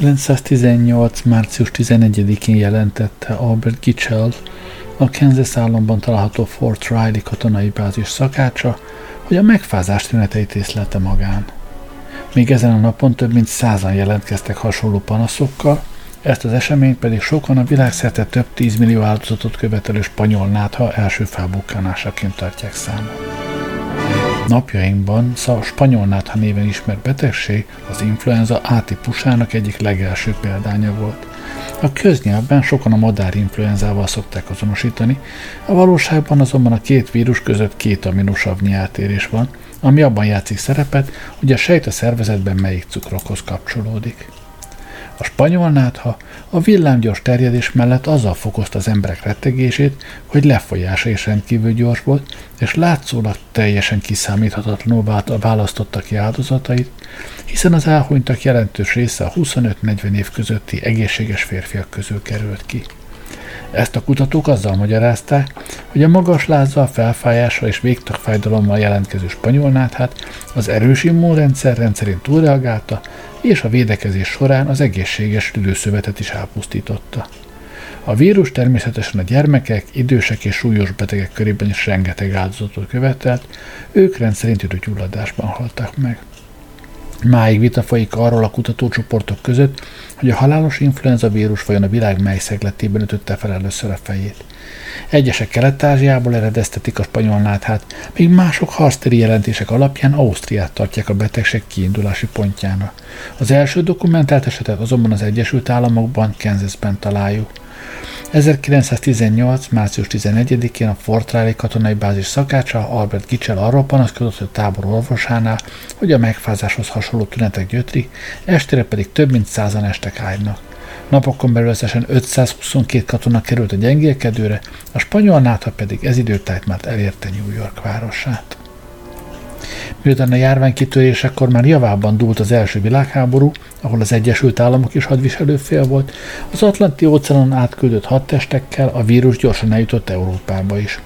1918. március 11-én jelentette Albert Gitchell, a Kansas államban található Fort Riley katonai bázis szakácsa, hogy a megfázás tüneteit észlelte magán. Még ezen a napon több mint százan jelentkeztek hasonló panaszokkal, ezt az eseményt pedig sokan a világszerte több tízmillió áldozatot követelő spanyol nátha első felbukkanásaként tartják számon. Napjainkban a spanyol nátha néven ismert betegség az influenza A típusának egyik legelső példánya volt. A köznyelvben sokan a madár influenzával szokták azonosítani, a valóságban azonban a két vírus között két aminosavnyi eltérés van, ami abban játszik szerepet, hogy a sejt a szervezetben melyik cukrokhoz kapcsolódik. A spanyol nátha a villámgyors terjedés mellett azzal fokozta az emberek rettegését, hogy lefolyása is rendkívül gyors volt, és látszólag teljesen kiszámíthatatlanul választotta ki áldozatait, hiszen az elhunytak jelentős része a 25-40 év közötti egészséges férfiak közül került ki. Ezt a kutatók azzal magyarázták, hogy a magas lázzal, felfájással és végtagfájdalommal jelentkező spanyolnáthát az erős immunrendszer rendszerint túlreagálta, és a védekezés során az egészséges tüdőszövetet is elpusztította. A vírus természetesen a gyermekek, idősek és súlyos betegek körében is rengeteg áldozatot követelt, ők rendszerint gyulladásban haltak meg. Máig vita folyik arról a kutatócsoportok között, hogy a halálos influenza vírus vajon a világ mely szegletében ütötte fel először a fejét. Egyesek Kelet-Ázsiából eredeztetik a spanyol náthát, míg mások harctéri jelentések alapján Ausztriát tartják a betegség kiindulási pontjának. Az első dokumentált esetet azonban az Egyesült Államokban, Kansasben találjuk. 1918. március 11-én a Fort Riley katonai bázis szakácsa Albert Gitchell arról panaszkodott a tábor orvosánál, hogy a megfázáshoz hasonló tünetek gyötri, estére pedig több mint százan estek ágynak. Napokon belül összesen 522 katona került a gyengélkedőre, a spanyol nátha pedig ez időtájt már elérte New York városát. Miután a járvány kitörésekor már javában dúlt az első világháború, ahol az Egyesült Államok is hadviselő fél volt, az Atlanti óceánon átküldött hadtestekkel a vírus gyorsan eljutott Európába is.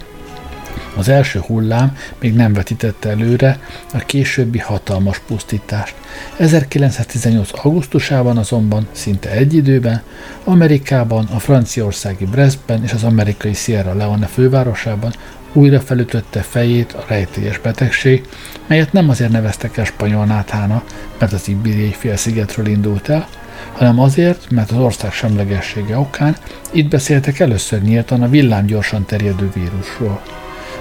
Az első hullám még nem vetítette előre a későbbi hatalmas pusztítást. 1918. augusztusában azonban szinte egy időben Amerikában, a franciaországi Brestben és az amerikai Sierra Leone fővárosában újra felütötte fejét a rejtélyes betegség, melyet nem azért neveztek el spanyol náthána, mert az Ibériai félszigetről indult el, hanem azért, mert az ország semlegessége okán itt beszéltek először nyíltan a villámgyorsan terjedő vírusról.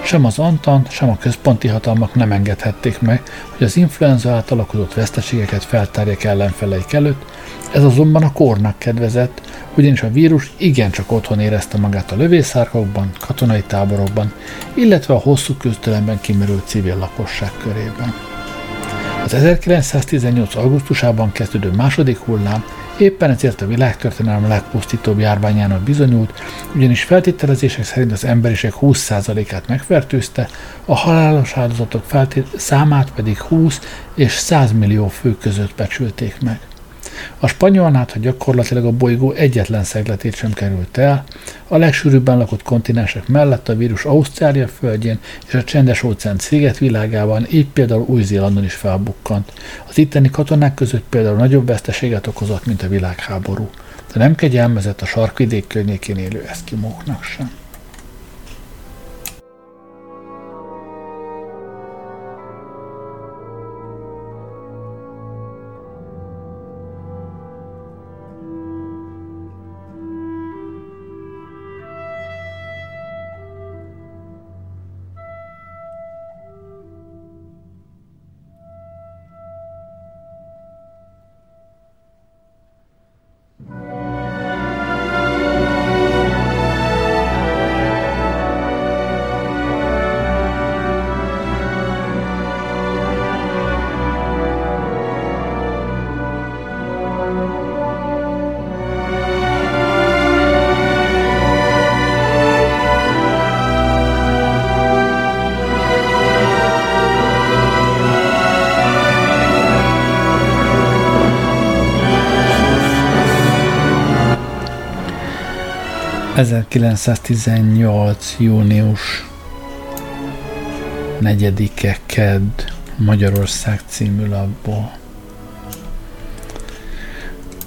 Sem az Antan, sem a központi hatalmak nem engedhették meg, hogy az influenza által okozott veszteségeket feltárják ellenfeleik előtt, ez azonban a kornak kedvezett, ugyanis a vírus igencsak otthon érezte magát a lövészárkokban, katonai táborokban, illetve a hosszú köztelemben kimerült civil lakosság körében. Az 1918. augusztusában kezdődő második hullám éppen ezért a világtörténelem legpusztítóbb járványának bizonyult, ugyanis feltételezések szerint az emberiség 20%-át megfertőzte, a halálos áldozatok feltét- számát pedig 20 és 100 millió fő között becsülték meg. A spanyol nátha gyakorlatilag a bolygó egyetlen szegletét sem került el, a legsűrűbben lakott kontinensek mellett a vírus Ausztrália földjén és a csendes óceán szigetvilágában, így például Új-Zélandon is felbukkant. Az itteni katonák között például nagyobb veszteséget okozott, mint a világháború, de nem kegyelmezett a sarkvidék környékén élő eszkimóknak sem. 1918. június 4-e Kedd Magyarország című labból.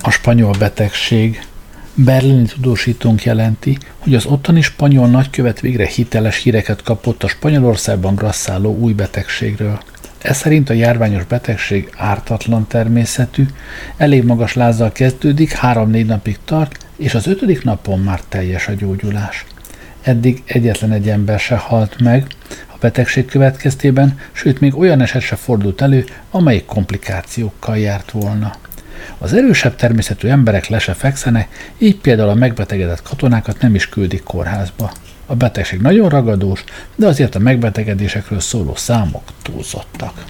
A spanyol betegség Berlini tudósítónk jelenti, hogy az ottani spanyol nagykövet végre hiteles híreket kapott a Spanyolországban grasszáló új betegségről. Ez szerint a járványos betegség ártatlan természetű, elég magas lázzal kezdődik, három-négy napig tart, és az ötödik napon már teljes a gyógyulás. Eddig egyetlen egy ember se halt meg a betegség következtében, sőt még olyan eset se fordult elő, amelyik komplikációkkal járt volna. Az erősebb természetű emberek le se fekszenek, így például a megbetegedett katonákat nem is küldik kórházba. A betegség nagyon ragadós, de azért a megbetegedésekről szóló számok túlzottak.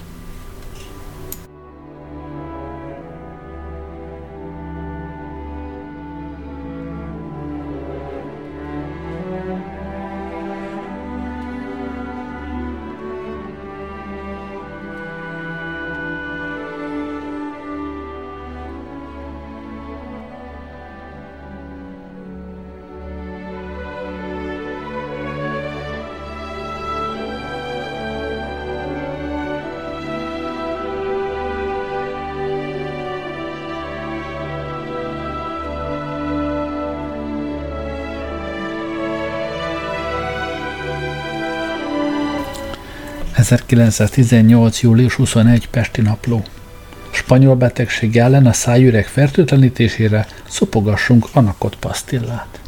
1918. július 21. Pesti napló. Spanyol betegség ellen a szájüreg fertőtlenítésére szopogassunk anakot pasztillát.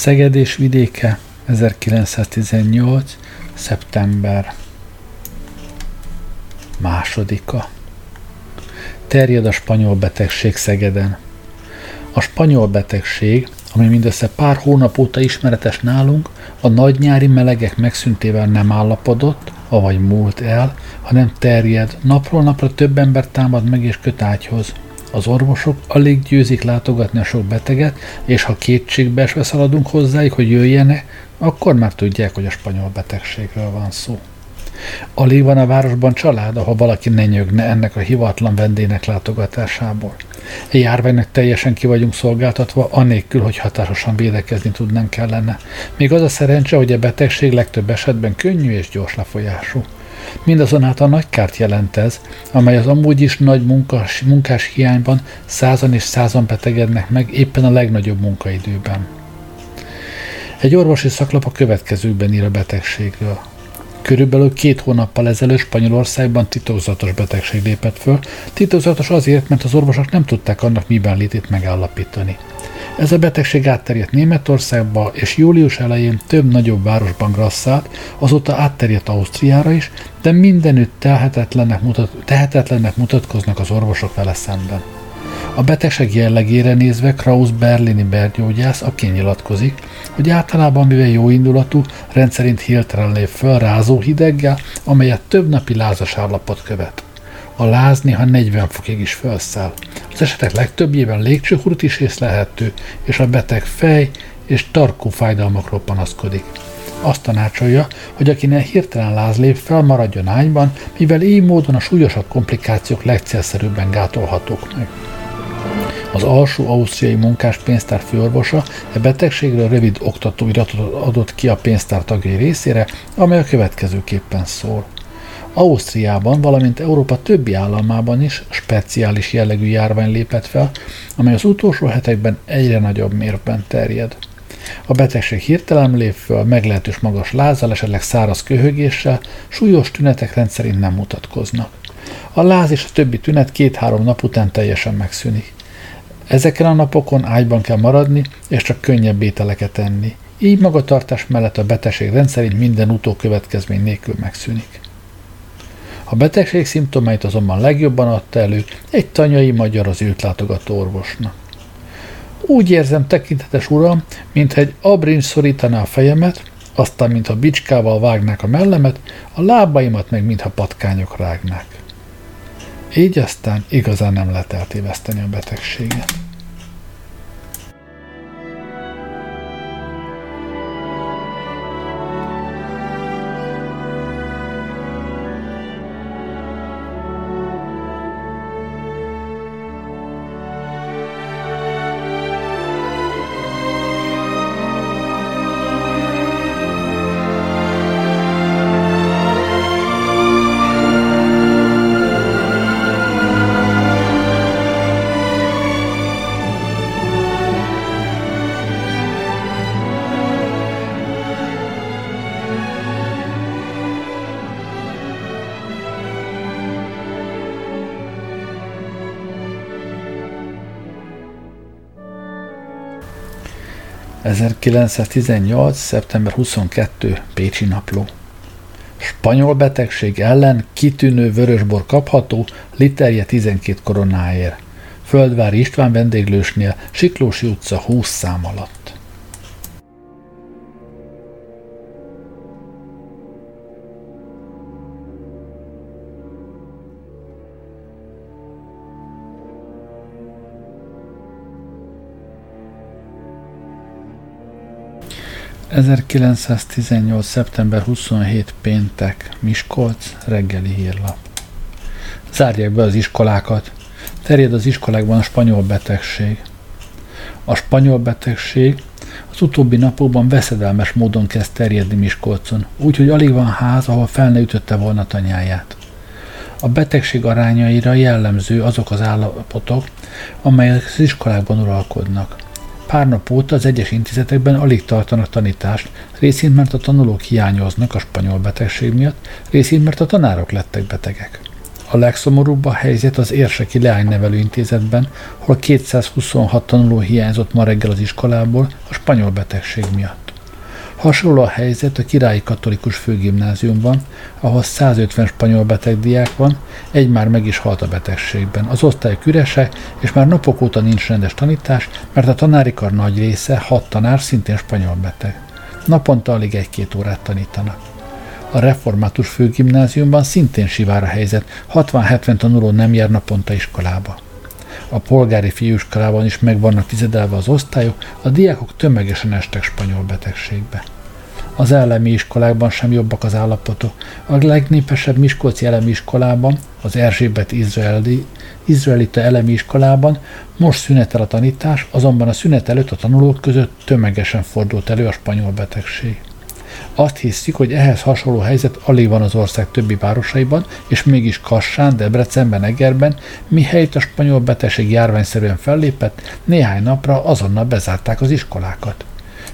Szeged és vidéke 1918. szeptember másodika. Terjed a spanyol betegség Szegeden. A spanyol betegség, ami mindössze pár hónap óta ismeretes nálunk, a nagy nyári melegek megszüntével nem állapodott, avagy múlt el, hanem terjed, napról napra több ember támad meg és köt ágyhoz. Az orvosok alig győzik látogatni a sok beteget, és ha kétségbeesve szaladunk hozzájuk, hogy jöjjenek, akkor már tudják, hogy a spanyol betegségről van szó. Alig van a városban család, ahol valaki ne nyögne ennek a hivatlan vendének látogatásából. A járványnak teljesen ki vagyunk szolgáltatva, anélkül, hogy hatásosan védekezni tudnánk kellene. Még az a szerencse, hogy a betegség legtöbb esetben könnyű és gyors lefolyású. Mindazonáltal nagy kárt jelent ez, amely az amúgy is nagy munkás, munkás hiányban százan és százan betegednek meg éppen a legnagyobb munkaidőben. Egy orvosi szaklap a következőkben ír a betegségről. Körülbelül két hónappal ezelőtt Spanyolországban titokzatos betegség lépett föl. Titokzatos azért, mert az orvosok nem tudták annak miben létét megállapítani. Ez a betegség átterjedt Németországba, és július elején több nagyobb városban grasszált, azóta átterjedt Ausztriára is, de mindenütt tehetetlennek, mutat, tehetetlennek mutatkoznak az orvosok vele szemben. A betegség jellegére nézve Kraus berlini bergyógyász aki nyilatkozik, hogy általában mivel jó indulatú, rendszerint hirtelen lép föl rázó hideggel, amelyet több napi lázas állapot követ. A láz néha 40 fokig is felszáll. Az esetek legtöbbjében légcsőhurut is észlelhető, és a beteg fej és tarkó fájdalmakról panaszkodik. Azt tanácsolja, hogy akinek hirtelen láz lép fel, maradjon ágyban, mivel így módon a súlyosabb komplikációk legcélszerűbben gátolhatók meg. Az alsó ausztriai munkáspénztár főorvosa e betegségről rövid oktatóiratot adott ki a pénztár tagjai részére, amely a következőképpen szól – Ausztriában, valamint Európa többi államában is speciális jellegű járvány lépett fel, amely az utolsó hetekben egyre nagyobb mérben terjed. A betegség hirtelen lép föl, meglehetős magas lázzal, esetleg száraz köhögéssel, súlyos tünetek rendszerint nem mutatkoznak. A láz és a többi tünet két-három nap után teljesen megszűnik. Ezeken a napokon ágyban kell maradni, és csak könnyebb ételeket enni. Így magatartás mellett a betegség rendszerint minden utókövetkezmény nélkül megszűnik. A betegség szimptomáit azonban legjobban adta elő egy tanyai magyar az őt látogató orvosnak. Úgy érzem, tekintetes uram, mintha egy abrincs szorítaná a fejemet, aztán mintha bicskával vágnák a mellemet, a lábaimat meg mintha patkányok rágnák. Így aztán igazán nem lehet eltéveszteni a betegséget. 1918. szeptember 22. Pécsi napló. Spanyol betegség ellen kitűnő vörösbor kapható, literje 12 koronáért. Földvári István vendéglősnél, Siklósi utca 20 szám alatt. 1918. szeptember 27. péntek, Miskolc, reggeli hírlap. Zárják be az iskolákat. Terjed az iskolákban a spanyol betegség. A spanyol betegség az utóbbi napokban veszedelmes módon kezd terjedni Miskolcon, úgyhogy alig van ház, ahol fel ne ütötte volna tanyáját. A betegség arányaira jellemző azok az állapotok, amelyek az iskolákban uralkodnak – Pár nap óta az egyes intézetekben alig tartanak tanítást, részint mert a tanulók hiányoznak a spanyol betegség miatt, részint mert a tanárok lettek betegek. A legszomorúbb a helyzet az Érseki Leánynevelő Intézetben, hol 226 tanuló hiányzott ma reggel az iskolából a spanyol betegség miatt. Hasonló a helyzet a Királyi Katolikus Főgimnáziumban, ahol 150 spanyol betegdiák van, egy már meg is halt a betegségben. Az osztályok üresek, és már napok óta nincs rendes tanítás, mert a tanári kar nagy része, hat tanár szintén spanyol beteg. Naponta alig egy-két órát tanítanak. A református főgimnáziumban szintén sivár a helyzet, 60-70 tanuló nem jár naponta iskolába. A polgári fiúskolában is meg vannak tizedelve az osztályok, a diákok tömegesen estek spanyol betegségbe. Az elemi iskolákban sem jobbak az állapotok. A legnépesebb Miskolci elemi iskolában, az Erzsébet izraeli, izraelita elemi iskolában most szünetel a tanítás, azonban a szünet előtt a tanulók között tömegesen fordult elő a spanyol betegség. Azt hiszik, hogy ehhez hasonló helyzet alig van az ország többi városaiban, és mégis Kassán, Debrecenben, Egerben, mihelyt a spanyol betegség járványszerűen fellépett, néhány napra azonnal bezárták az iskolákat.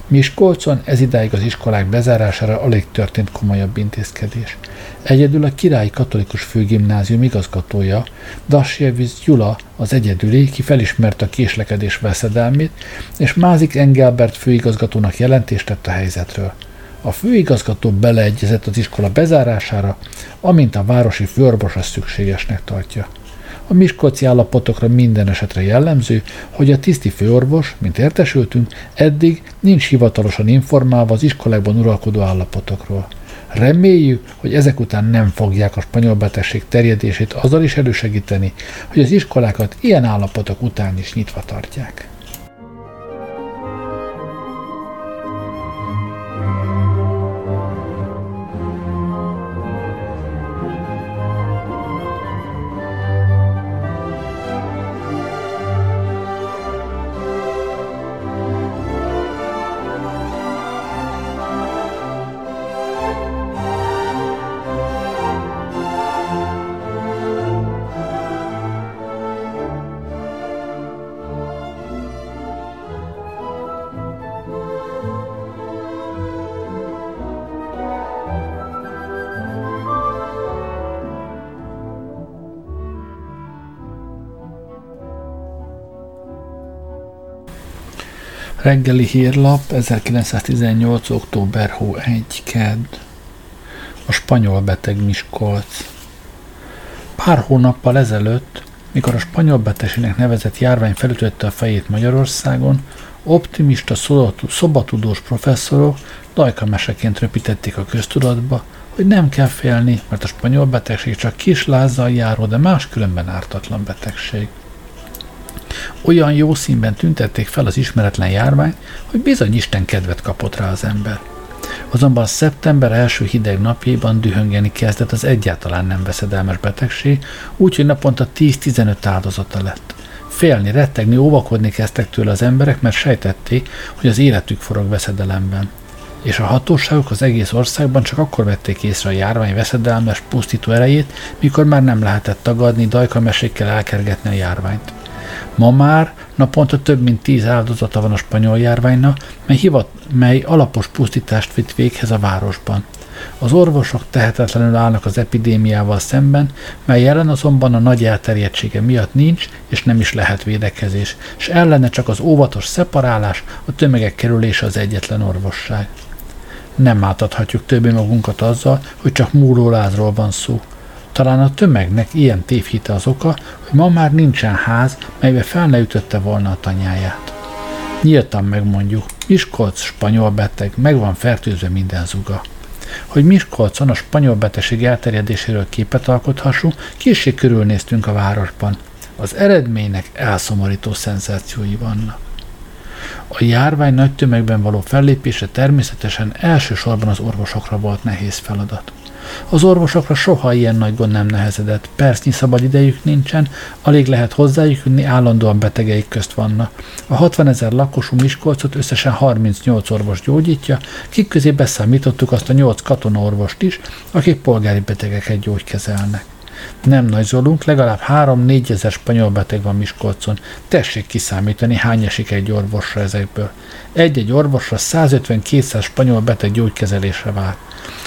Miskolcon ez idáig az iskolák bezárására alig történt komolyabb intézkedés. Egyedül a Királyi Katolikus Főgimnázium igazgatója, Dasjevic Gyula az egyedüli, ki felismerte a késlekedés veszedelmét, és Mázik Engelbert főigazgatónak jelentést tett a helyzetről. A főigazgató beleegyezett az iskola bezárására, amint a városi főorvos azt szükségesnek tartja. A miskolci állapotokra minden esetre jellemző, hogy a tiszti főorvos, mint értesültünk, eddig nincs hivatalosan informálva az iskolákban uralkodó állapotokról. Reméljük, hogy ezek után nem fogják a spanyol betegség terjedését azzal is elősegíteni, hogy az iskolákat ilyen állapotok után is nyitva tartják. Reggeli hírlap 1918. október hó 1 kedd. A spanyol beteg Miskolc. Pár hónappal ezelőtt, mikor a spanyol betegségnek nevezett járvány felütötte a fejét Magyarországon, optimista szobatudós professzorok meseként röpítették a köztudatba, hogy nem kell félni, mert a spanyol betegség csak kis lázzal járó, de máskülönben ártatlan betegség. Olyan jó színben tüntették fel az ismeretlen járványt, hogy bizony Isten kedvet kapott rá az ember. Azonban szeptember első hideg napjaiban dühöngeni kezdett az egyáltalán nem veszedelmes betegség, úgyhogy naponta 10-15 áldozata lett. Félni, rettegni, óvakodni kezdtek tőle az emberek, mert sejtették, hogy az életük forog veszedelemben. És a hatóságok az egész országban csak akkor vették észre a járvány veszedelmes, pusztító erejét, mikor már nem lehetett tagadni, dajkamesékkel elkergetni a járványt. Ma már naponta több mint tíz áldozata van a spanyol járványnak, mely, hivat, mely alapos pusztítást vitt véghez a városban. Az orvosok tehetetlenül állnak az epidémiával szemben, mely ellen azonban a nagy elterjedtsége miatt nincs és nem is lehet védekezés, és ellene csak az óvatos szeparálás, a tömegek kerülése az egyetlen orvosság. Nem átadhatjuk többé magunkat azzal, hogy csak múlólázról van szó. Talán a tömegnek ilyen tévhite az oka, hogy ma már nincsen ház, melybe fel ne ütötte volna a tanyáját. Nyíltan megmondjuk, Miskolc spanyol beteg, meg van fertőzve minden zuga. Hogy Miskolcon a spanyol betegség elterjedéséről képet alkothassunk, később körülnéztünk a városban. Az eredménynek elszomorító szenzációi vannak. A járvány nagy tömegben való fellépése természetesen elsősorban az orvosokra volt nehéz feladat. Az orvosokra soha ilyen nagy gond nem nehezedett, percnyi szabad idejük nincsen, alig lehet hozzájuk jönni, állandóan betegeik közt vannak. A 60 ezer lakosú Miskolcot összesen 38 orvos gyógyítja, kik közé beszámítottuk azt a 8 katonaorvost is, akik polgári betegeket gyógykezelnek. Nem nagyzolunk, legalább 3-4 ezer spanyol beteg van Miskolcon. Tessék kiszámítani, hány esik egy orvosra ezekből. Egy-egy orvosra 150-200 spanyol beteg gyógykezelésre vár.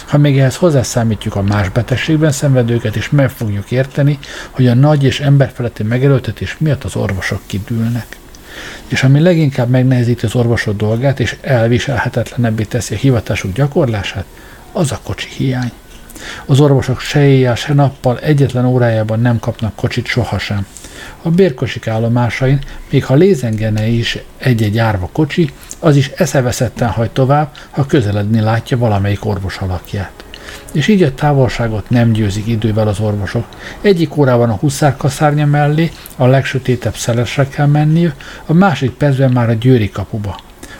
Ha még ehhez hozzászámítjuk a más betegségben szenvedőket, és meg fogjuk érteni, hogy a nagy és emberfeletti megerőltetés miatt az orvosok kidülnek. És ami leginkább megnehezíti az orvosok dolgát, és elviselhetetlenebbé teszi a hivatásuk gyakorlását, az a kocsi hiány. Az orvosok se éjjel, se nappal egyetlen órájában nem kapnak kocsit sohasem. A bérkosik állomásain, még ha lézengene is egy-egy árva kocsi, az is eszeveszetten hagy tovább, ha közeledni látja valamelyik orvos alakját. És így a távolságot nem győzik idővel az orvosok. Egyik órában a huszárkaszárnya mellé, a legsötétebb szelesre kell menniük, a másik percben már a győri kapuba.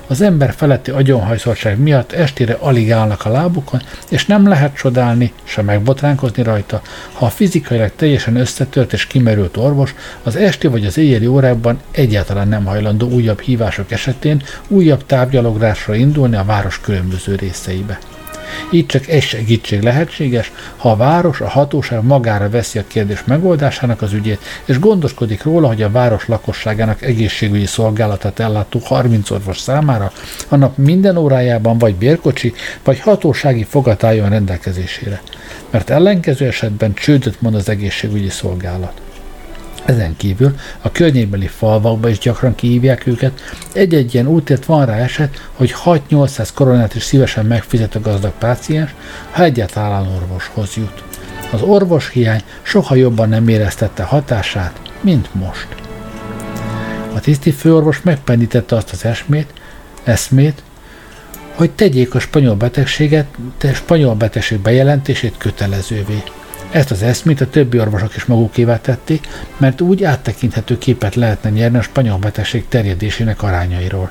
Az ember feletti agyonhajszoltság miatt estére alig állnak a lábukon, és nem lehet csodálni, se megbotránkozni rajta, ha a fizikailag teljesen összetört és kimerült orvos az esti vagy az éjjeli órákban egyáltalán nem hajlandó újabb hívások esetén újabb tárgyalográsra indulni a város különböző részeibe. Így csak egy segítség lehetséges, ha a város, a hatóság magára veszi a kérdés megoldásának az ügyét, és gondoskodik róla, hogy a város lakosságának egészségügyi szolgálatát ellátó 30 orvos számára a nap minden órájában vagy bérkocsi, vagy hatósági fogat álljon rendelkezésére. Mert ellenkező esetben csődöt mond az egészségügyi szolgálat. Ezen kívül a környékbeli falvakba is gyakran kihívják őket. Egy-egy ilyen útért van rá eset, hogy 6-800 koronát is szívesen megfizet a gazdag páciens, ha egyáltalán orvoshoz jut. Az orvos hiány soha jobban nem éreztette hatását, mint most. A tiszti főorvos megpendítette azt az esmét, eszmét, hogy tegyék a spanyol betegséget, a spanyol betegség bejelentését kötelezővé. Ezt az eszmét a többi orvosok is magukévá tették, mert úgy áttekinthető képet lehetne nyerni a spanyol betegség terjedésének arányairól.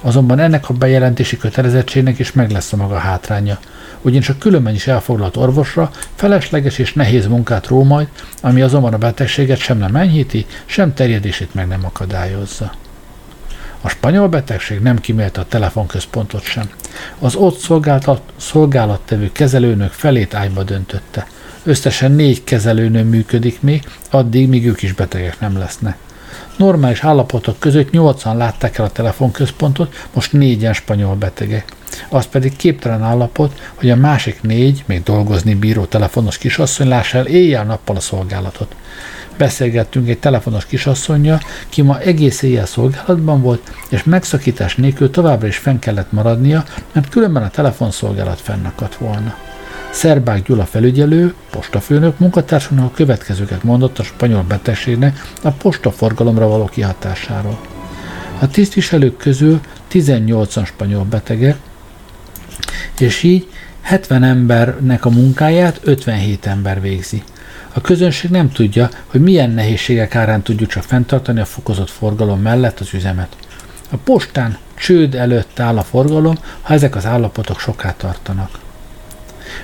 Azonban ennek a bejelentési kötelezettségnek is meg lesz a maga hátránya, ugyanis a különben is elfoglalt orvosra felesleges és nehéz munkát ró majd, ami azonban a betegséget sem nem enyhíti, sem terjedését meg nem akadályozza. A spanyol betegség nem kimélte a telefonközpontot sem. Az ott szolgálat, szolgálattevő kezelőnök felét ágyba döntötte – Összesen négy kezelőnő működik még, addig, míg ők is betegek nem lesznek. Normális állapotok között nyolcan látták el a telefonközpontot, most négyen spanyol betegek. Az pedig képtelen állapot, hogy a másik négy, még dolgozni bíró telefonos kisasszony lássa el éjjel-nappal a szolgálatot. Beszélgettünk egy telefonos kisasszonyja, ki ma egész éjjel szolgálatban volt, és megszakítás nélkül továbbra is fenn kellett maradnia, mert különben a telefonszolgálat fennakadt volna. Szerbák Gyula felügyelő, postafőnök munkatársunknak a következőket mondott a spanyol betegségnek a postaforgalomra való kihatásáról. A tisztviselők közül 18-an spanyol betegek, és így 70 embernek a munkáját 57 ember végzi. A közönség nem tudja, hogy milyen nehézségek árán tudjuk csak fenntartani a fokozott forgalom mellett az üzemet. A postán csőd előtt áll a forgalom, ha ezek az állapotok soká tartanak.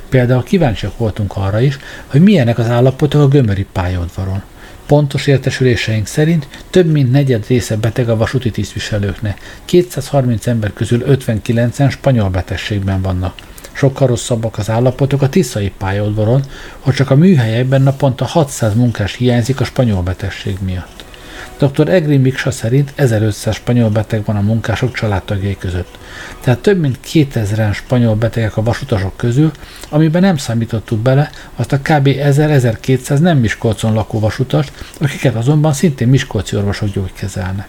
Például kíváncsiak voltunk arra is, hogy milyenek az állapotok a gömöri pályaudvaron. Pontos értesüléseink szerint több mint negyed része beteg a vasúti tisztviselőknek. 230 ember közül 59-en spanyol betegségben vannak. Sokkal rosszabbak az állapotok a tiszai pályaudvaron, hogy csak a műhelyekben naponta 600 munkás hiányzik a spanyol betegség miatt. Dr. Egri Miksa szerint 1500 spanyol beteg van a munkások családtagjai között. Tehát több mint 2000 spanyol betegek a vasutasok közül, amiben nem számítottuk bele azt a kb. 1000-1200 nem Miskolcon lakó vasutast, akiket azonban szintén miskolci orvosok gyógykezelnek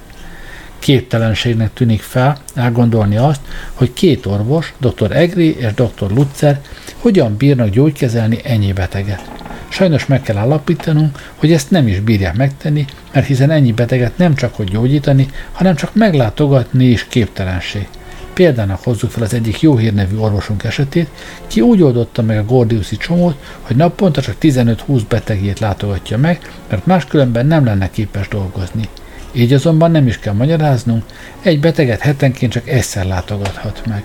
képtelenségnek tűnik fel elgondolni azt, hogy két orvos, dr. Egri és dr. Lutzer hogyan bírnak gyógykezelni ennyi beteget. Sajnos meg kell állapítanunk, hogy ezt nem is bírják megtenni, mert hiszen ennyi beteget nem csak hogy gyógyítani, hanem csak meglátogatni is képtelenség. Példának hozzuk fel az egyik jó hírnevű orvosunk esetét, ki úgy oldotta meg a Gordiuszi csomót, hogy naponta csak 15-20 betegét látogatja meg, mert máskülönben nem lenne képes dolgozni. Így azonban nem is kell magyaráznunk, egy beteget hetenként csak egyszer látogathat meg.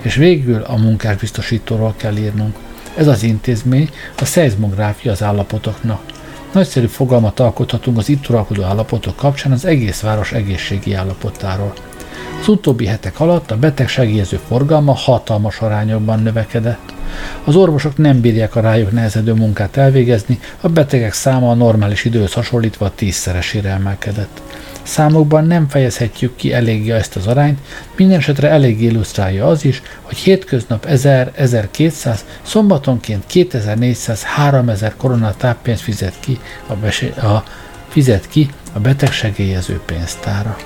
És végül a munkásbiztosítóról kell írnunk. Ez az intézmény a szeizmográfia az állapotoknak. Nagyszerű fogalmat alkothatunk az itt uralkodó állapotok kapcsán az egész város egészségi állapotáról. Az utóbbi hetek alatt a betegsegélyező forgalma hatalmas arányokban növekedett. Az orvosok nem bírják a rájuk nehezedő munkát elvégezni, a betegek száma a normális időhöz hasonlítva a tízszeresére emelkedett. Számokban nem fejezhetjük ki eléggé ezt az arányt, minden esetre elég illusztrálja az is, hogy hétköznap 1000-1200, szombatonként 2400-3000 korona táppénzt fizet ki a, besé- a, fizet ki a betegsegélyező pénztára.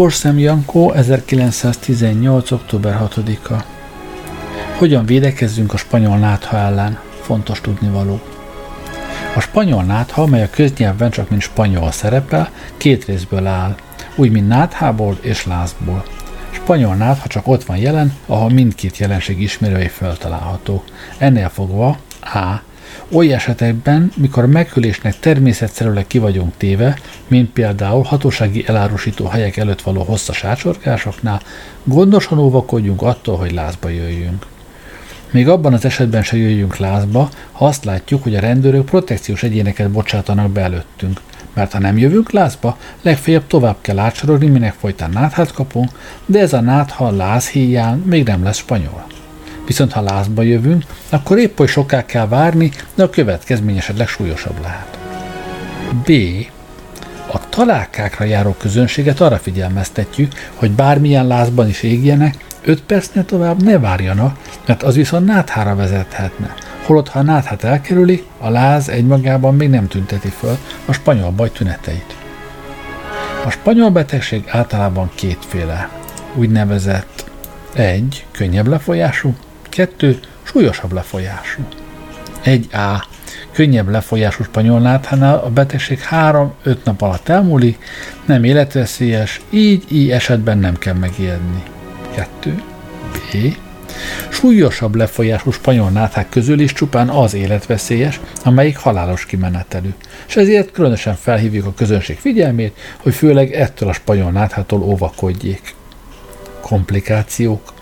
Porszem Jankó, 1918. október 6-a. Hogyan védekezzünk a spanyol nátha ellen? Fontos tudnivaló. A spanyol nátha, mely a köznyelvben csak mint spanyol szerepel, két részből áll, úgy mint náthából és lázból. Spanyol nátha csak ott van jelen, ahol mindkét jelenség ismerői feltalálható. Ennél fogva A oly esetekben, mikor a meghűlésnek természetszerűleg ki vagyunk téve, mint például hatósági elárusító helyek előtt való hosszas átsorgásoknál, gondosan óvakodjunk attól, hogy lázba jöjjünk. Még abban az esetben se jöjjünk lázba, ha azt látjuk, hogy a rendőrök protekciós egyéneket bocsátanak be előttünk. Mert ha nem jövünk lázba, legfeljebb tovább kell átsorogni, minek folytán náthát kapunk, de ez a nátha láz híján még nem lesz spanyol. Viszont ha lázba jövünk, akkor épp hogy soká kell várni, de a következmény esetleg súlyosabb lehet. B. A találkákra járó közönséget arra figyelmeztetjük, hogy bármilyen lázban is égjenek, 5 percnél tovább ne várjanak, mert az viszont náthára vezethetne. Holott, ha a náthát elkerüli, a láz egymagában még nem tünteti föl a spanyol baj tüneteit. A spanyol betegség általában kétféle. Úgynevezett egy könnyebb lefolyású, 2. Súlyosabb lefolyású. 1A. Könnyebb lefolyású spanyol náthánál a betegség 3-5 nap alatt elmúlik, nem életveszélyes, így így esetben nem kell megijedni. 2. B. Súlyosabb lefolyású spanyol náthák közül is csupán az életveszélyes, amelyik halálos kimenetelű, és ezért különösen felhívjuk a közönség figyelmét, hogy főleg ettől a spanyol náthától óvakodjék. Komplikációk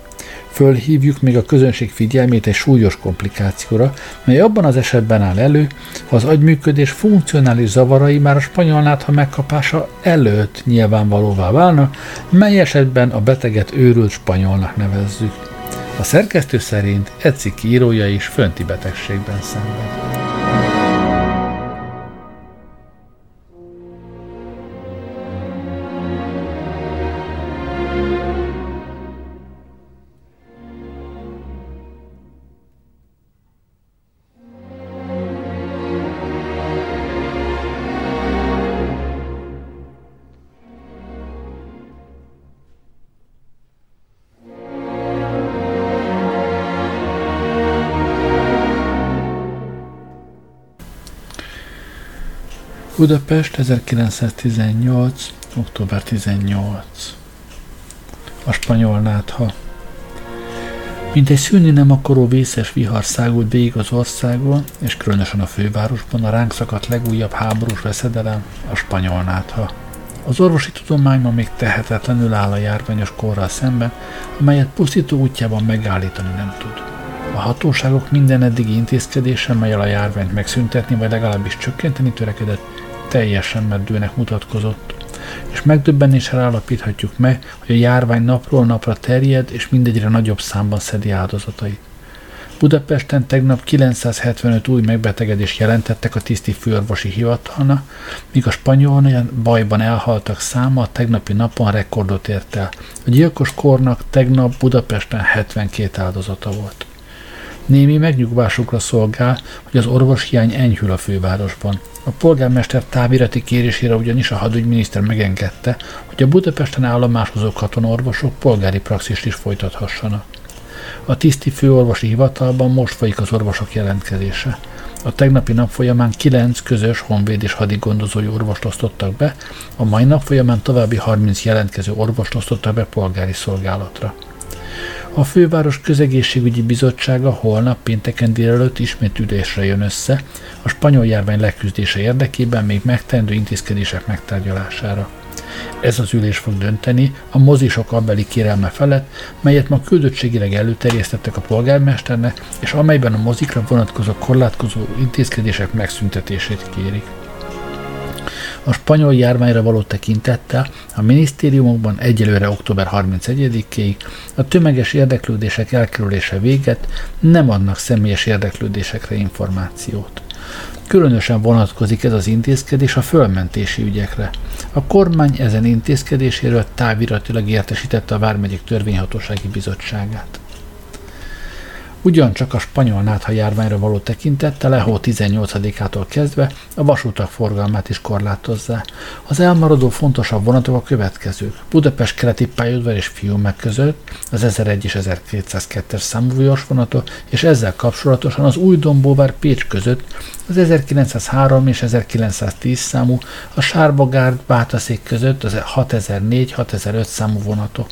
Fölhívjuk még a közönség figyelmét egy súlyos komplikációra, mely abban az esetben áll elő, ha az agyműködés funkcionális zavarai már a spanyol nátha megkapása előtt nyilvánvalóvá válnak, mely esetben a beteget őrült spanyolnak nevezzük. A szerkesztő szerint Ecik írója is fönti betegségben szenved. Budapest 1918. október 18. A spanyol nátha. Mint egy szűnni nem akaró vészes vihar szágult végig az országon, és különösen a fővárosban a ránk szakadt legújabb háborús veszedelem, a spanyol nátha. Az orvosi tudomány ma még tehetetlenül áll a járványos korral szemben, amelyet pusztító útjában megállítani nem tud. A hatóságok minden eddigi intézkedése, melyel a járványt megszüntetni, vagy legalábbis csökkenteni törekedett, teljesen meddőnek mutatkozott. És megdöbbenéssel állapíthatjuk meg, hogy a járvány napról napra terjed, és mindegyre nagyobb számban szedi áldozatait. Budapesten tegnap 975 új megbetegedést jelentettek a tiszti főorvosi hivatalna, míg a spanyol bajban elhaltak száma a tegnapi napon rekordot ért el. A gyilkos kornak tegnap Budapesten 72 áldozata volt. Némi megnyugvásukra szolgál, hogy az orvoshiány enyhül a fővárosban. A polgármester távirati kérésére ugyanis a hadügyminiszter megengedte, hogy a Budapesten állomásozó katonorvosok polgári praxist is folytathassanak. A tiszti főorvosi hivatalban most folyik az orvosok jelentkezése. A tegnapi nap folyamán 9 közös honvéd és hadigondozói orvost osztottak be, a mai nap folyamán további 30 jelentkező orvost osztottak be polgári szolgálatra. A főváros közegészségügyi bizottsága holnap pénteken délelőtt ismét ülésre jön össze a spanyol járvány leküzdése érdekében még megtendő intézkedések megtárgyalására. Ez az ülés fog dönteni a mozisok abbeli kérelme felett, melyet ma küldöttségileg előterjesztettek a polgármesternek, és amelyben a mozikra vonatkozó korlátkozó intézkedések megszüntetését kérik. A spanyol járványra való tekintettel a minisztériumokban egyelőre október 31-ig a tömeges érdeklődések elkerülése véget nem adnak személyes érdeklődésekre információt. Különösen vonatkozik ez az intézkedés a fölmentési ügyekre. A kormány ezen intézkedéséről táviratilag értesítette a Vármegyék Törvényhatósági Bizottságát. Ugyancsak a spanyol nátha járványra való tekintettel Lehó 18-ától kezdve a vasutak forgalmát is korlátozzá. Az elmaradó fontosabb vonatok a következők. Budapest keleti pályaudvar és Fiumek között az 1001 és 1202-es számú vonatok, és ezzel kapcsolatosan az új Dombóvár Pécs között az 1903 és 1910 számú, a Sárbagárd Bátaszék között az 6004-6005 számú vonatok.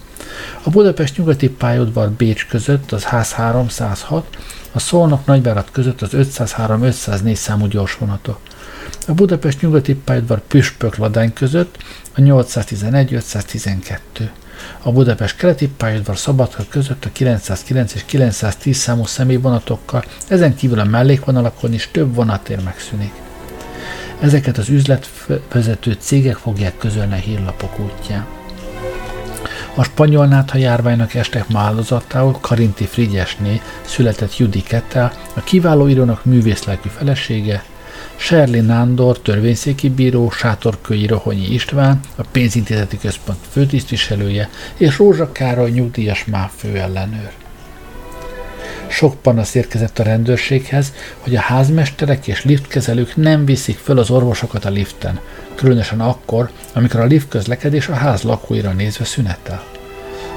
A Budapest nyugati pályaudvar Bécs között az Ház 306, a Szolnok Nagyvárat között az 503-504 számú gyorsvonatok. A Budapest nyugati pályaudvar Püspök Ladány között a 811-512. A Budapest keleti pályaudvar Szabadka között a 909 és 910 számú személyvonatokkal, ezen kívül a mellékvonalakon is több vonatér megszűnik. Ezeket az üzletvezető cégek fogják közölni a hírlapok útján. A spanyol nátha járványnak estek ma áldozatául Karinti Frigyesné született Judy Kettel, a kiváló írónak művészlelkű felesége, Serli Nándor, törvényszéki bíró, Sátorkői Rohonyi István, a pénzintézeti központ főtisztviselője, és Rózsa Károly nyugdíjas MÁV főellenőr. Sok panasz érkezett a rendőrséghez, hogy a házmesterek és liftkezelők nem viszik föl az orvosokat a liften, különösen akkor, amikor a lift közlekedés a ház lakóira nézve szünetel.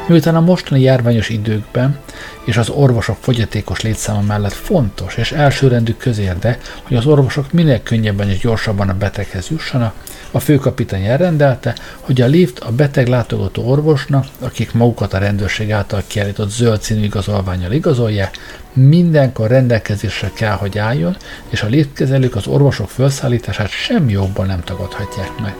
Miután a mostani járványos időkben és az orvosok fogyatékos létszáma mellett fontos és elsőrendű közérde, hogy az orvosok minél könnyebben és gyorsabban a beteghez jussanak, a főkapitány elrendelte, hogy a lift a beteg látogató orvosnak, akik magukat a rendőrség által kiállított zöld színű igazolványjal igazolják, mindenkor rendelkezésre kell, hogy álljon, és a liftkezelők az orvosok felszállítását semmi jobban nem tagadhatják meg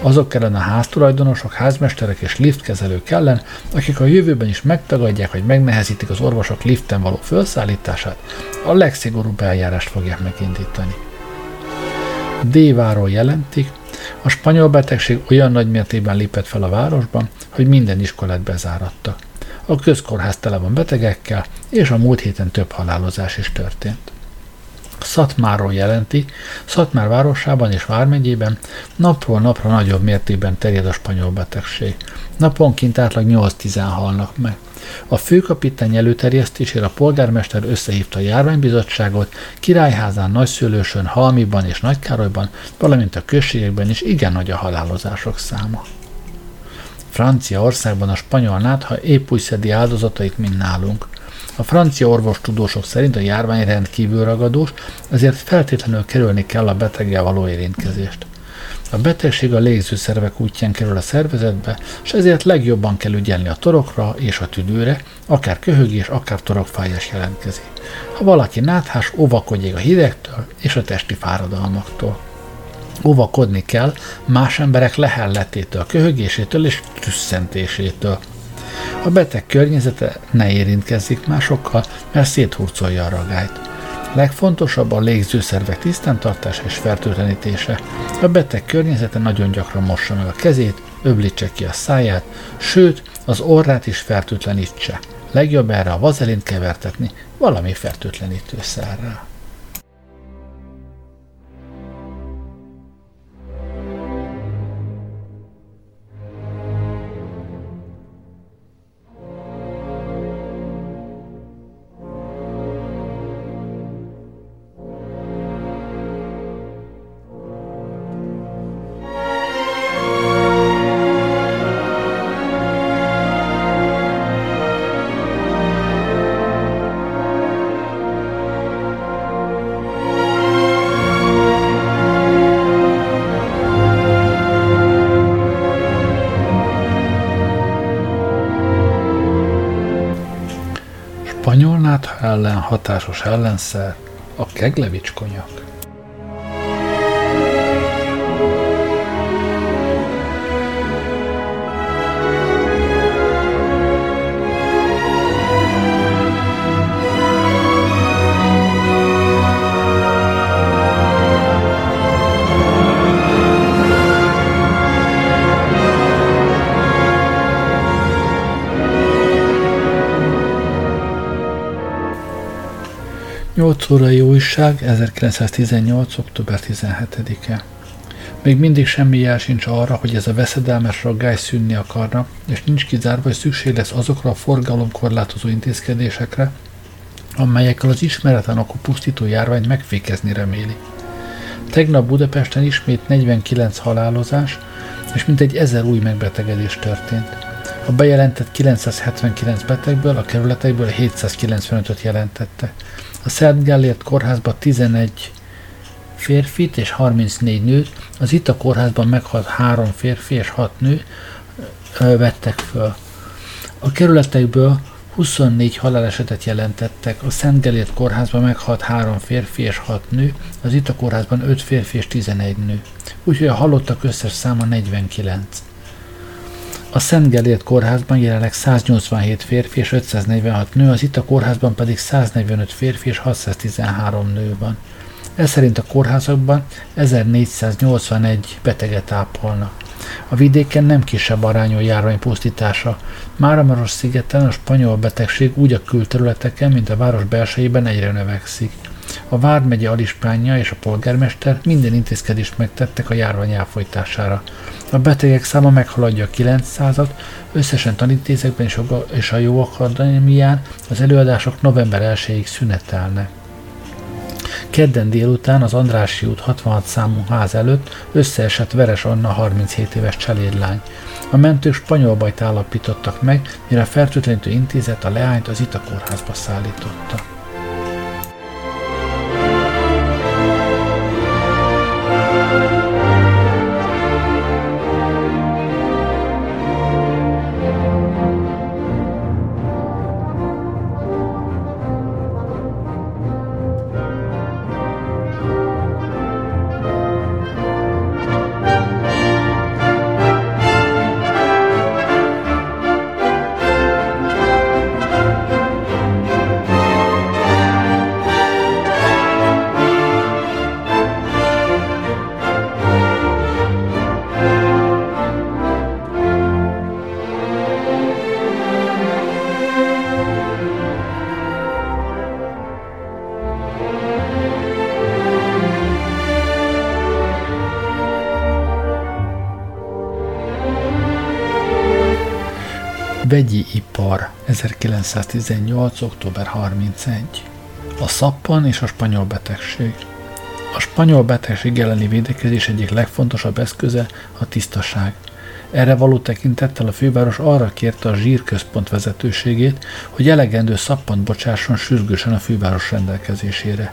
azok ellen a háztulajdonosok, házmesterek és liftkezelők ellen, akik a jövőben is megtagadják, hogy megnehezítik az orvosok liften való felszállítását, a legszigorúbb eljárást fogják megindítani. Déváról jelentik, a spanyol betegség olyan nagy mértékben lépett fel a városban, hogy minden iskolát bezárattak. A közkórház tele van betegekkel, és a múlt héten több halálozás is történt. Szatmáról jelenti, Szatmár városában és Vármegyében napról napra nagyobb mértékben terjed a spanyol betegség. Naponként átlag 8-10 halnak meg. A főkapitány előterjesztésére a polgármester összehívta a járványbizottságot, Királyházán, Nagyszülősön, Halmiban és Nagykárolyban, valamint a községekben is igen nagy a halálozások száma. Franciaországban a spanyol nátha épp úgy szedi áldozatait, mint nálunk. A francia orvostudósok szerint a járvány rendkívül ragadós, ezért feltétlenül kerülni kell a beteggel való érintkezést. A betegség a légzőszervek útján kerül a szervezetbe, és ezért legjobban kell ügyelni a torokra és a tüdőre, akár köhögés, akár torokfájás jelentkezik. Ha valaki náthás, óvakodjék a hidegtől és a testi fáradalmaktól. Óvakodni kell más emberek lehelletétől, köhögésétől és tüsszentésétől. A beteg környezete ne érintkezzik másokkal, mert széthurcolja a ragályt. Legfontosabb a légzőszervek tisztántartása és fertőtlenítése. A beteg környezete nagyon gyakran mossa meg a kezét, öblítse ki a száját, sőt, az orrát is fertőtlenítse. Legjobb erre a vazelint kevertetni valami fertőtlenítőszerrel. Ellen hatásos ellenszer a keglevics konyak. 8 órai újság, 1918. október 17-e. Még mindig semmi jel sincs arra, hogy ez a veszedelmes raggály szűnni akarna, és nincs kizárva, hogy szükség lesz azokra a forgalomkorlátozó intézkedésekre, amelyekkel az ismeretlen okú pusztító járványt megfékezni reméli. Tegnap Budapesten ismét 49 halálozás, és mintegy ezer új megbetegedés történt. A bejelentett 979 betegből a kerületekből 795-öt jelentette. A Szent Gellért kórházban 11 férfit és 34 nőt, az itt a kórházban meghalt 3 férfi és 6 nő vettek föl. A kerületekből 24 halálesetet jelentettek, a Szent Gellért kórházban meghalt 3 férfi és 6 nő, az itt a kórházban 5 férfi és 11 nő. Úgyhogy a halottak összes száma 49. A Szent Gellért kórházban jelenleg 187 férfi és 546 nő, az itt a kórházban pedig 145 férfi és 613 nő van. Ez szerint a kórházakban 1481 beteget ápolnak. A vidéken nem kisebb arányú járvány pusztítása. Máramaros szigeten a spanyol betegség úgy a külterületeken, mint a város belsejében egyre növekszik. A Vármegye alispánja és a polgármester minden intézkedést megtettek a járvány elfolytására. A betegek száma meghaladja a 900-at, összesen tanítézekben és a Jó Akadémián az előadások november 1-ig szünetelnek. Kedden délután az Andrási út 66 számú ház előtt összeesett Veres Anna 37 éves cselédlány. A mentők spanyol bajt állapítottak meg, mire a fertőtlenítő intézet a leányt az Ita kórházba szállította. 1918. október 31. A szappan és a spanyol betegség. A spanyol betegség elleni védekezés egyik legfontosabb eszköze a tisztaság. Erre való tekintettel a főváros arra kérte a zsírközpont vezetőségét, hogy elegendő szappant bocsásson sürgősen a főváros rendelkezésére.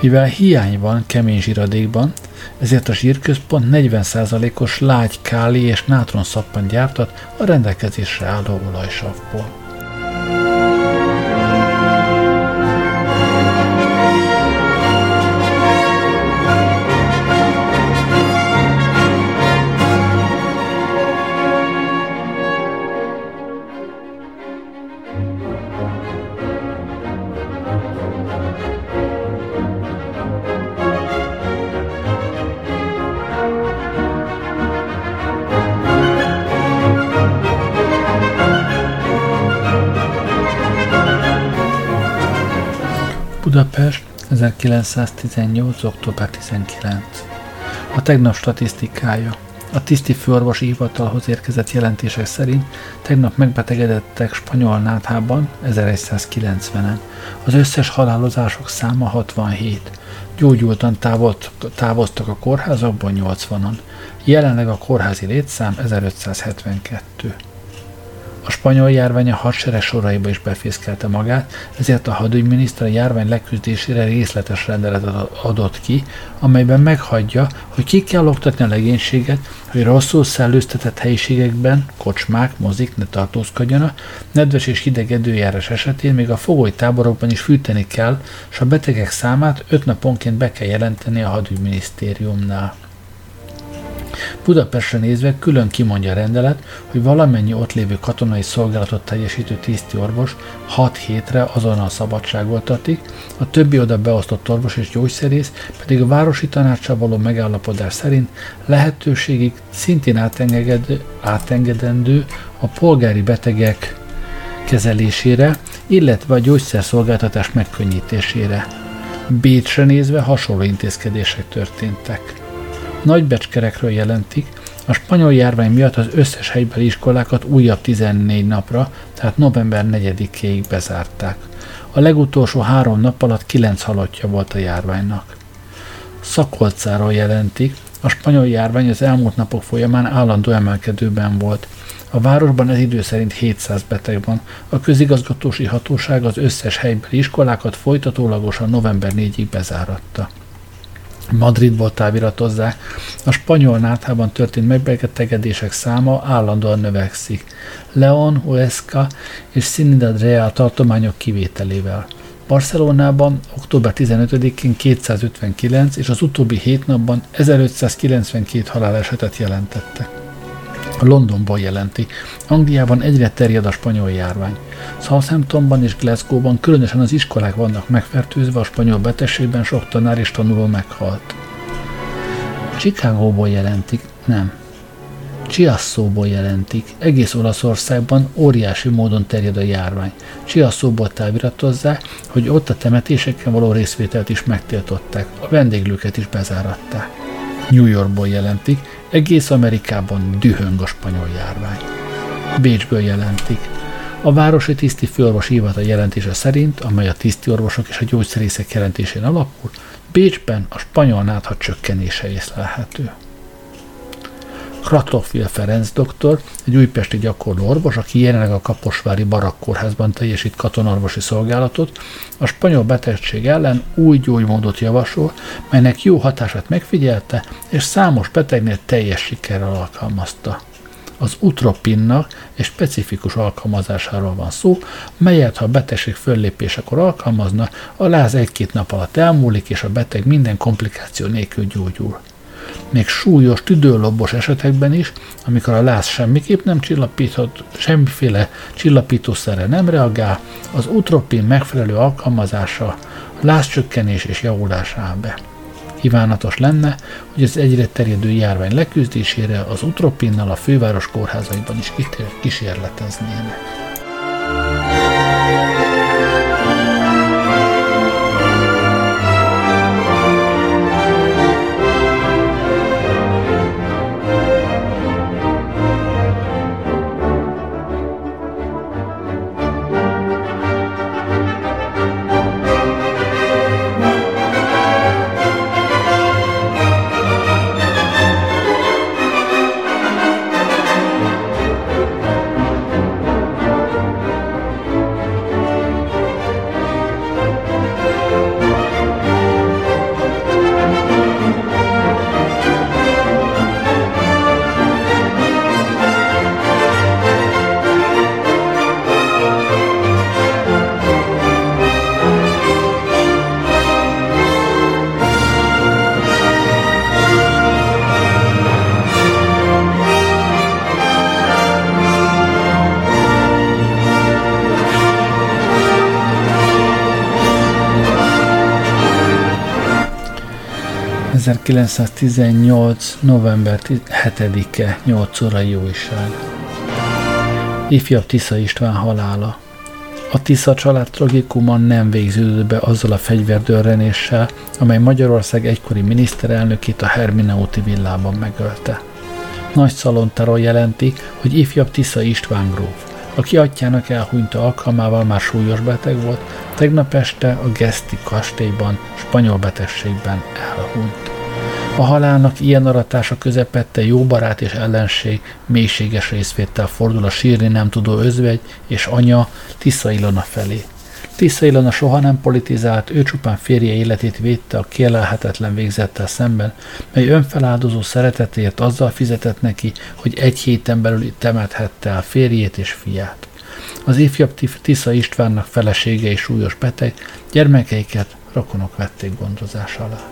Mivel hiány van kemény zsíradékban, ezért a zsírközpont 40%-os lágy káli és nátron szappan gyártat a rendelkezésre álló olajsavból. 1918. október 19. A tegnap statisztikája. A tiszti főorvosi hivatalhoz érkezett jelentések szerint tegnap megbetegedettek spanyol náthában 1190-en. Az összes halálozások száma 67. Gyógyultan távolt, távoztak a kórházakból 80-an. Jelenleg a kórházi létszám 1572. A spanyol járvány a hadsereg soraiba is befészkelte magát, ezért a hadügyminiszter a járvány leküzdésére részletes rendeletet adott ki, amelyben meghagyja, hogy ki kell oktatni a legénységet, hogy rosszul szellőztetett helyiségekben, kocsmák, mozik ne tartózkodjanak, nedves és hideg időjárás esetén még a fogoly táborokban is fűteni kell, és a betegek számát öt naponként be kell jelenteni a hadügyminisztériumnál. Budapestre nézve külön kimondja a rendelet, hogy valamennyi ott lévő katonai szolgálatot teljesítő tiszti orvos 6 hétre azonnal szabadságoltatik, a többi oda beosztott orvos és gyógyszerész pedig a városi tanácssal való megállapodás szerint lehetőségig szintén átengedendő a polgári betegek kezelésére, illetve a gyógyszerszolgáltatás megkönnyítésére. Bécsre nézve hasonló intézkedések történtek nagybecskerekről jelentik, a spanyol járvány miatt az összes helybeli iskolákat újabb 14 napra, tehát november 4-ig bezárták. A legutolsó három nap alatt 9 halottja volt a járványnak. Szakolcáról jelentik, a spanyol járvány az elmúlt napok folyamán állandó emelkedőben volt. A városban ez idő szerint 700 beteg van. A közigazgatósi hatóság az összes helybeli iskolákat folytatólagosan november 4-ig bezáratta. Madridból táviratozzák. A spanyol náthában történt megbetegedések száma állandóan növekszik. Leon, Huesca és Ciudad Real tartományok kivételével. Barcelonában október 15-én 259 és az utóbbi hét napban 1592 halálesetet jelentettek. Londonból jelenti. Angliában egyre terjed a spanyol járvány. Southamptonban és Glasgow-ban különösen az iskolák vannak megfertőzve, a spanyol betegségben sok tanár és tanuló meghalt. Chicagóból jelentik, nem. Csiasszóból jelentik. Egész Olaszországban óriási módon terjed a járvány. Csiasszóból táviratozzák, hogy ott a temetéseken való részvételt is megtiltották, a vendéglőket is bezáratták. New Yorkból jelentik, egész Amerikában dühöng a spanyol járvány. Bécsből jelentik. A városi tiszti főorvos hivatal jelentése szerint, amely a tiszti orvosok és a gyógyszerészek jelentésén alapul, Bécsben a spanyol nátha csökkenése észlelhető. Kratofil Ferenc doktor, egy újpesti gyakorló orvos, aki jelenleg a Kaposvári Barakkórházban teljesít katonorvosi szolgálatot, a spanyol betegség ellen új gyógymódot javasol, melynek jó hatását megfigyelte, és számos betegnél teljes sikerrel alkalmazta. Az utropinnak egy specifikus alkalmazásáról van szó, melyet ha a betegség föllépésekor alkalmazna, a láz egy-két nap alatt elmúlik, és a beteg minden komplikáció nélkül gyógyul még súlyos tüdőlobos esetekben is, amikor a láz semmiképp nem csillapíthat, semmiféle csillapítószerre nem reagál, az utropin megfelelő alkalmazása lázcsökkenés és javulás áll be. Kívánatos lenne, hogy az egyre terjedő járvány leküzdésére az utropinnal a főváros kórházaiban is kísérleteznének. 1918. november 7-e, 8 óra jóiság. Ifjabb Tisza István halála. A Tisza család tragikuma nem végződött be azzal a fegyverdörrenéssel, amely Magyarország egykori miniszterelnökét a Herminauti villában megölte. Nagy szalontáról jelenti, hogy ifjabb Tisza István gróf, aki atyának elhunyta alkalmával már súlyos beteg volt, tegnap este a Geszti kastélyban spanyol betegségben elhunyt. A halálnak ilyen aratása közepette jó barát és ellenség mélységes részvétel fordul a sírni nem tudó özvegy és anya Tisza Ilona felé. Tisza Ilona soha nem politizált, ő csupán férje életét védte a kielelhetetlen végzettel szemben, mely önfeláldozó szeretetért azzal fizetett neki, hogy egy héten belül temethette el férjét és fiát. Az ifjabb Tisza Istvánnak felesége és súlyos beteg, gyermekeiket rokonok vették gondozás alá.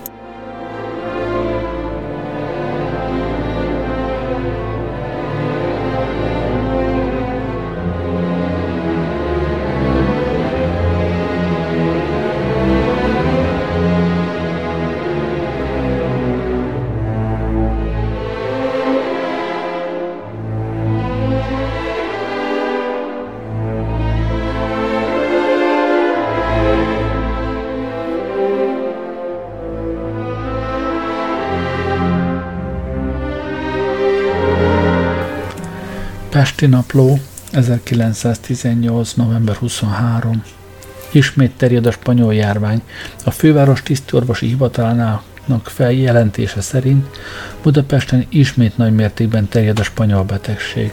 Pesti Napló, 1918. november 23. Ismét terjed a spanyol járvány. A főváros tisztorvosi hivatalának feljelentése szerint Budapesten ismét nagy mértékben terjed a spanyol betegség.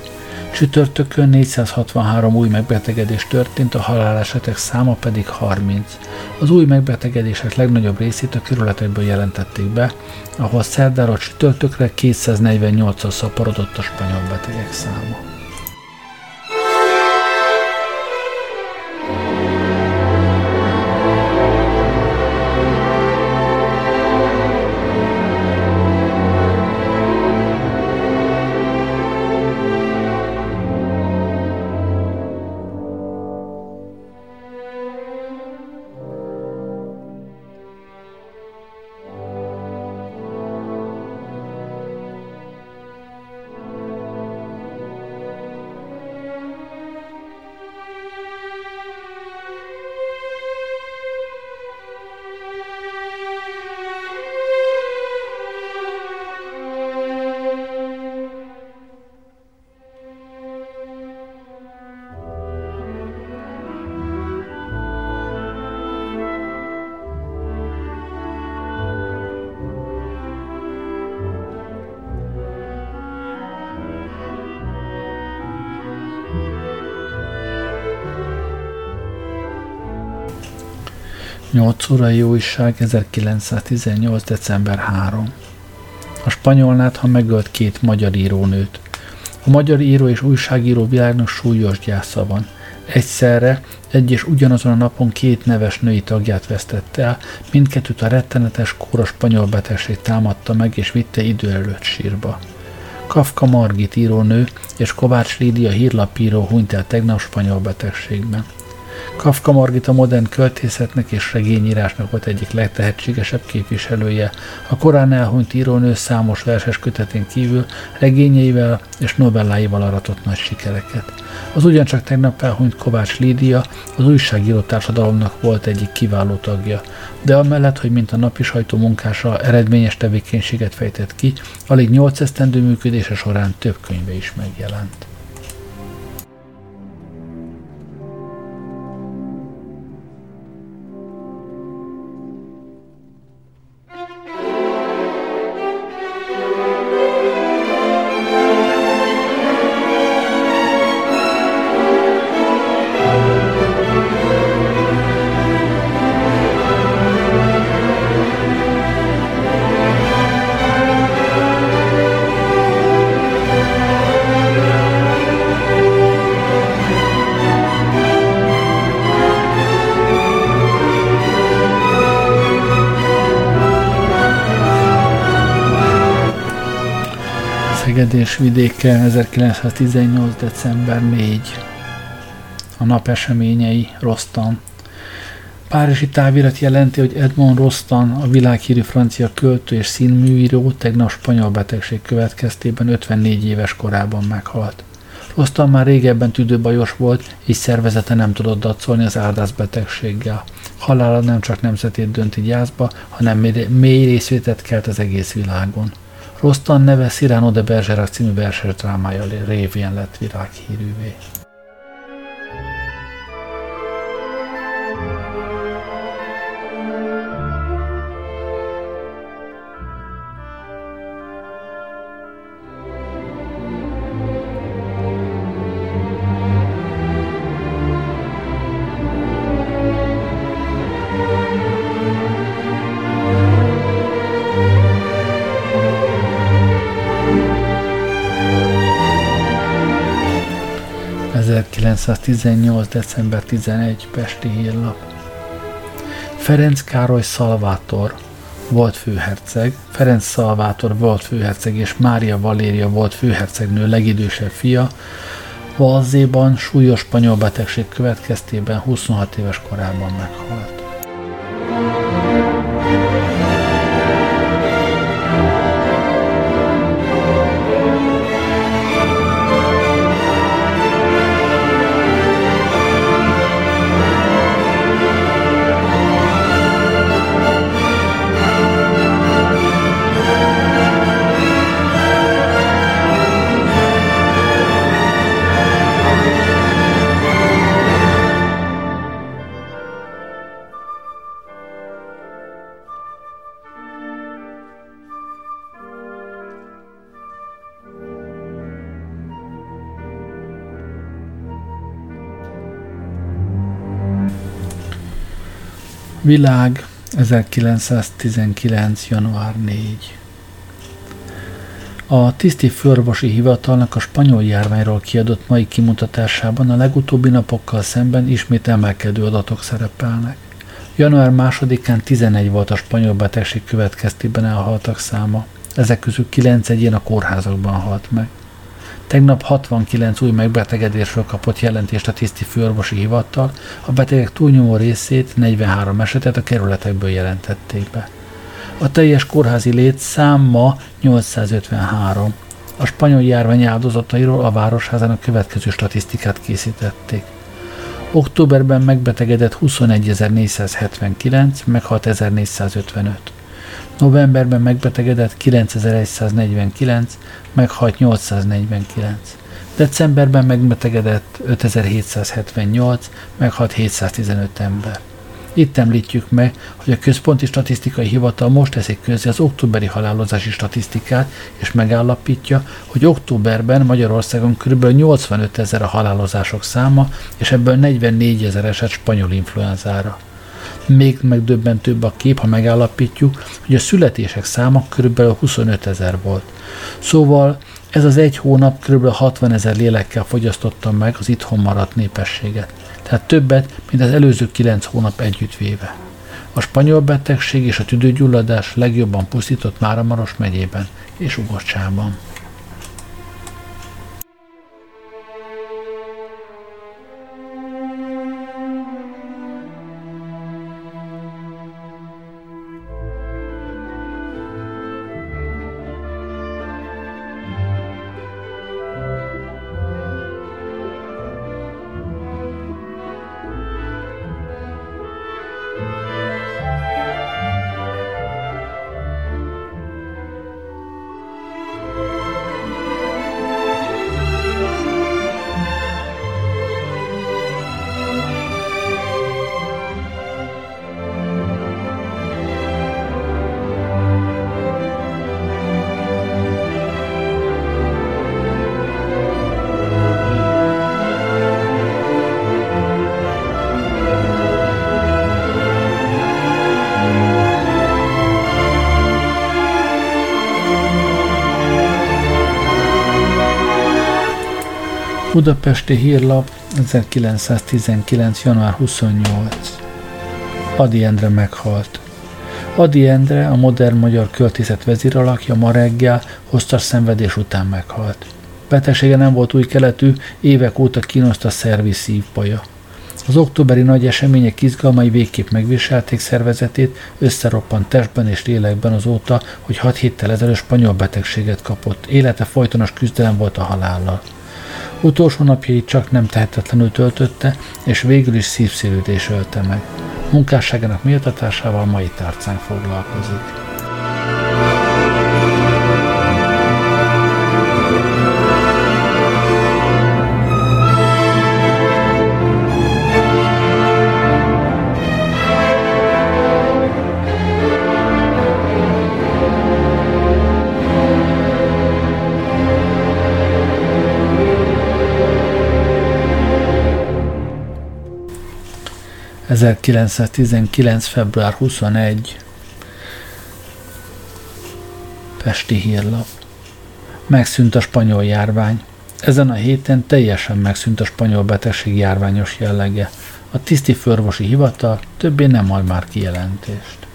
Csütörtökön 463 új megbetegedés történt, a halálesetek száma pedig 30. Az új megbetegedések legnagyobb részét a körületekből jelentették be, ahol szerdára csütörtökre 248-al szaporodott a spanyol betegek száma. 8 órai újság 1918. december 3. A spanyol nátha megölt két magyar írónőt. A magyar író és újságíró világnak súlyos gyásza van. Egyszerre egy és ugyanazon a napon két neves női tagját vesztette el, mindkettőt a rettenetes kóra spanyol betegség támadta meg és vitte idő előtt sírba. Kafka Margit írónő és Kovács Lídia hírlapíró hunyt el tegnap spanyol betegségben. Kafka Margit a modern költészetnek és regényírásnak volt egyik legtehetségesebb képviselője. A korán elhunyt írónő számos verses kötetén kívül regényeivel és novelláival aratott nagy sikereket. Az ugyancsak tegnap elhunyt Kovács Lídia az újságíró társadalomnak volt egyik kiváló tagja, de amellett, hogy mint a napi sajtó munkása eredményes tevékenységet fejtett ki, alig nyolc esztendő működése során több könyve is megjelent. Szegedés vidéke 1918. december 4. A nap eseményei Rostam. Párizsi távirat jelenti, hogy Edmond Rostand, a világhírű francia költő és színműíró tegnap spanyol betegség következtében 54 éves korában meghalt. Rostand már régebben tüdőbajos volt, így szervezete nem tudott dacolni az áldásbetegséggel. Halála nem csak nemzetét dönti gyászba, hanem mély részvétet kelt az egész világon. Rostand neve Cyrano de Bergerac című verses drámája révén lett világhírűvé. 1918. december 11. Pesti hírlap. Ferenc Károly Szalvátor volt főherceg, Ferenc Szalvátor volt főherceg és Mária Valéria volt főhercegnő legidősebb fia, Valzéban súlyos spanyol betegség következtében 26 éves korában meghalt. Világ 1919. január 4. A tiszti főorvosi hivatalnak a spanyol járványról kiadott mai kimutatásában a legutóbbi napokkal szemben ismét emelkedő adatok szerepelnek. Január 2-án 11 volt a spanyol betegség következtében elhaltak száma. Ezek közül 9 egyén a kórházakban halt meg. Tegnap 69 új megbetegedésről kapott jelentést a tiszti főorvosi hivatal, a betegek túlnyomó részét, 43 esetet a kerületekből jelentették be. A teljes kórházi létszám ma 853. A spanyol járvány áldozatairól a Városházán a következő statisztikát készítették. Októberben megbetegedett 21.479, meghalt 1455. Novemberben megbetegedett 9149, meghalt 849. Decemberben megbetegedett 5778, meghalt 715 ember. Itt említjük meg, hogy a Központi Statisztikai Hivatal most teszik közé az októberi halálozási statisztikát, és megállapítja, hogy októberben Magyarországon kb. 85 ezer a halálozások száma, és ebből 44 ezer eset spanyol influenzára. Még megdöbbentőbb a kép, ha megállapítjuk, hogy a születések száma kb. 25 ezer volt. Szóval ez az egy hónap kb. 60 ezer lélekkel fogyasztotta meg az itthon maradt népességet. Tehát többet, mint az előző 9 hónap együttvéve. A spanyol betegség és a tüdőgyulladás legjobban pusztított Máramaros megyében és Ugocsában. Budapesti Hírlap 1919. január 28. Adi Endre meghalt. Adi Endre, a modern magyar költészet vezéralakja ma reggel hosszas szenvedés után meghalt. Betegsége nem volt új keletű, évek óta kínoszta szervi szívbaja. Az októberi nagy események izgalmai végképp megviselték szervezetét, összeroppant testben és lélekben azóta, hogy hat héttel ezelőtt spanyol betegséget kapott. Élete folytonos küzdelem volt a halállal. Utolsó napjait csak nem tehetetlenül töltötte, és végül is szívszélődés ölte meg. Munkásságának méltatásával mai tárcán foglalkozik. 1919. február 21. Pesti hírlap. Megszűnt a spanyol járvány. Ezen a héten teljesen megszűnt a spanyol betegség járványos jellege. A tiszti hivatal többé nem ad már kijelentést.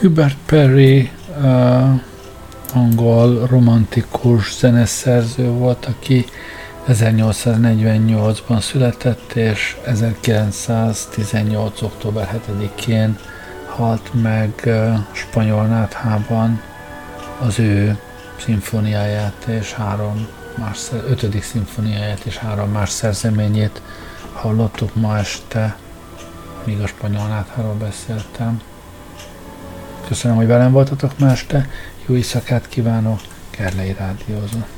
Hubert Perry uh, angol romantikus zeneszerző volt, aki 1848-ban született, és 1918. október 7-én halt meg uh, spanyol náthában az ő szimfóniáját és három más, ötödik szimfóniáját és három más szerzeményét hallottuk ma este, míg a spanyol nátháról beszéltem. Köszönöm, hogy velem voltatok ma este. Jó éjszakát kívánok. Kerlei Rádiózó.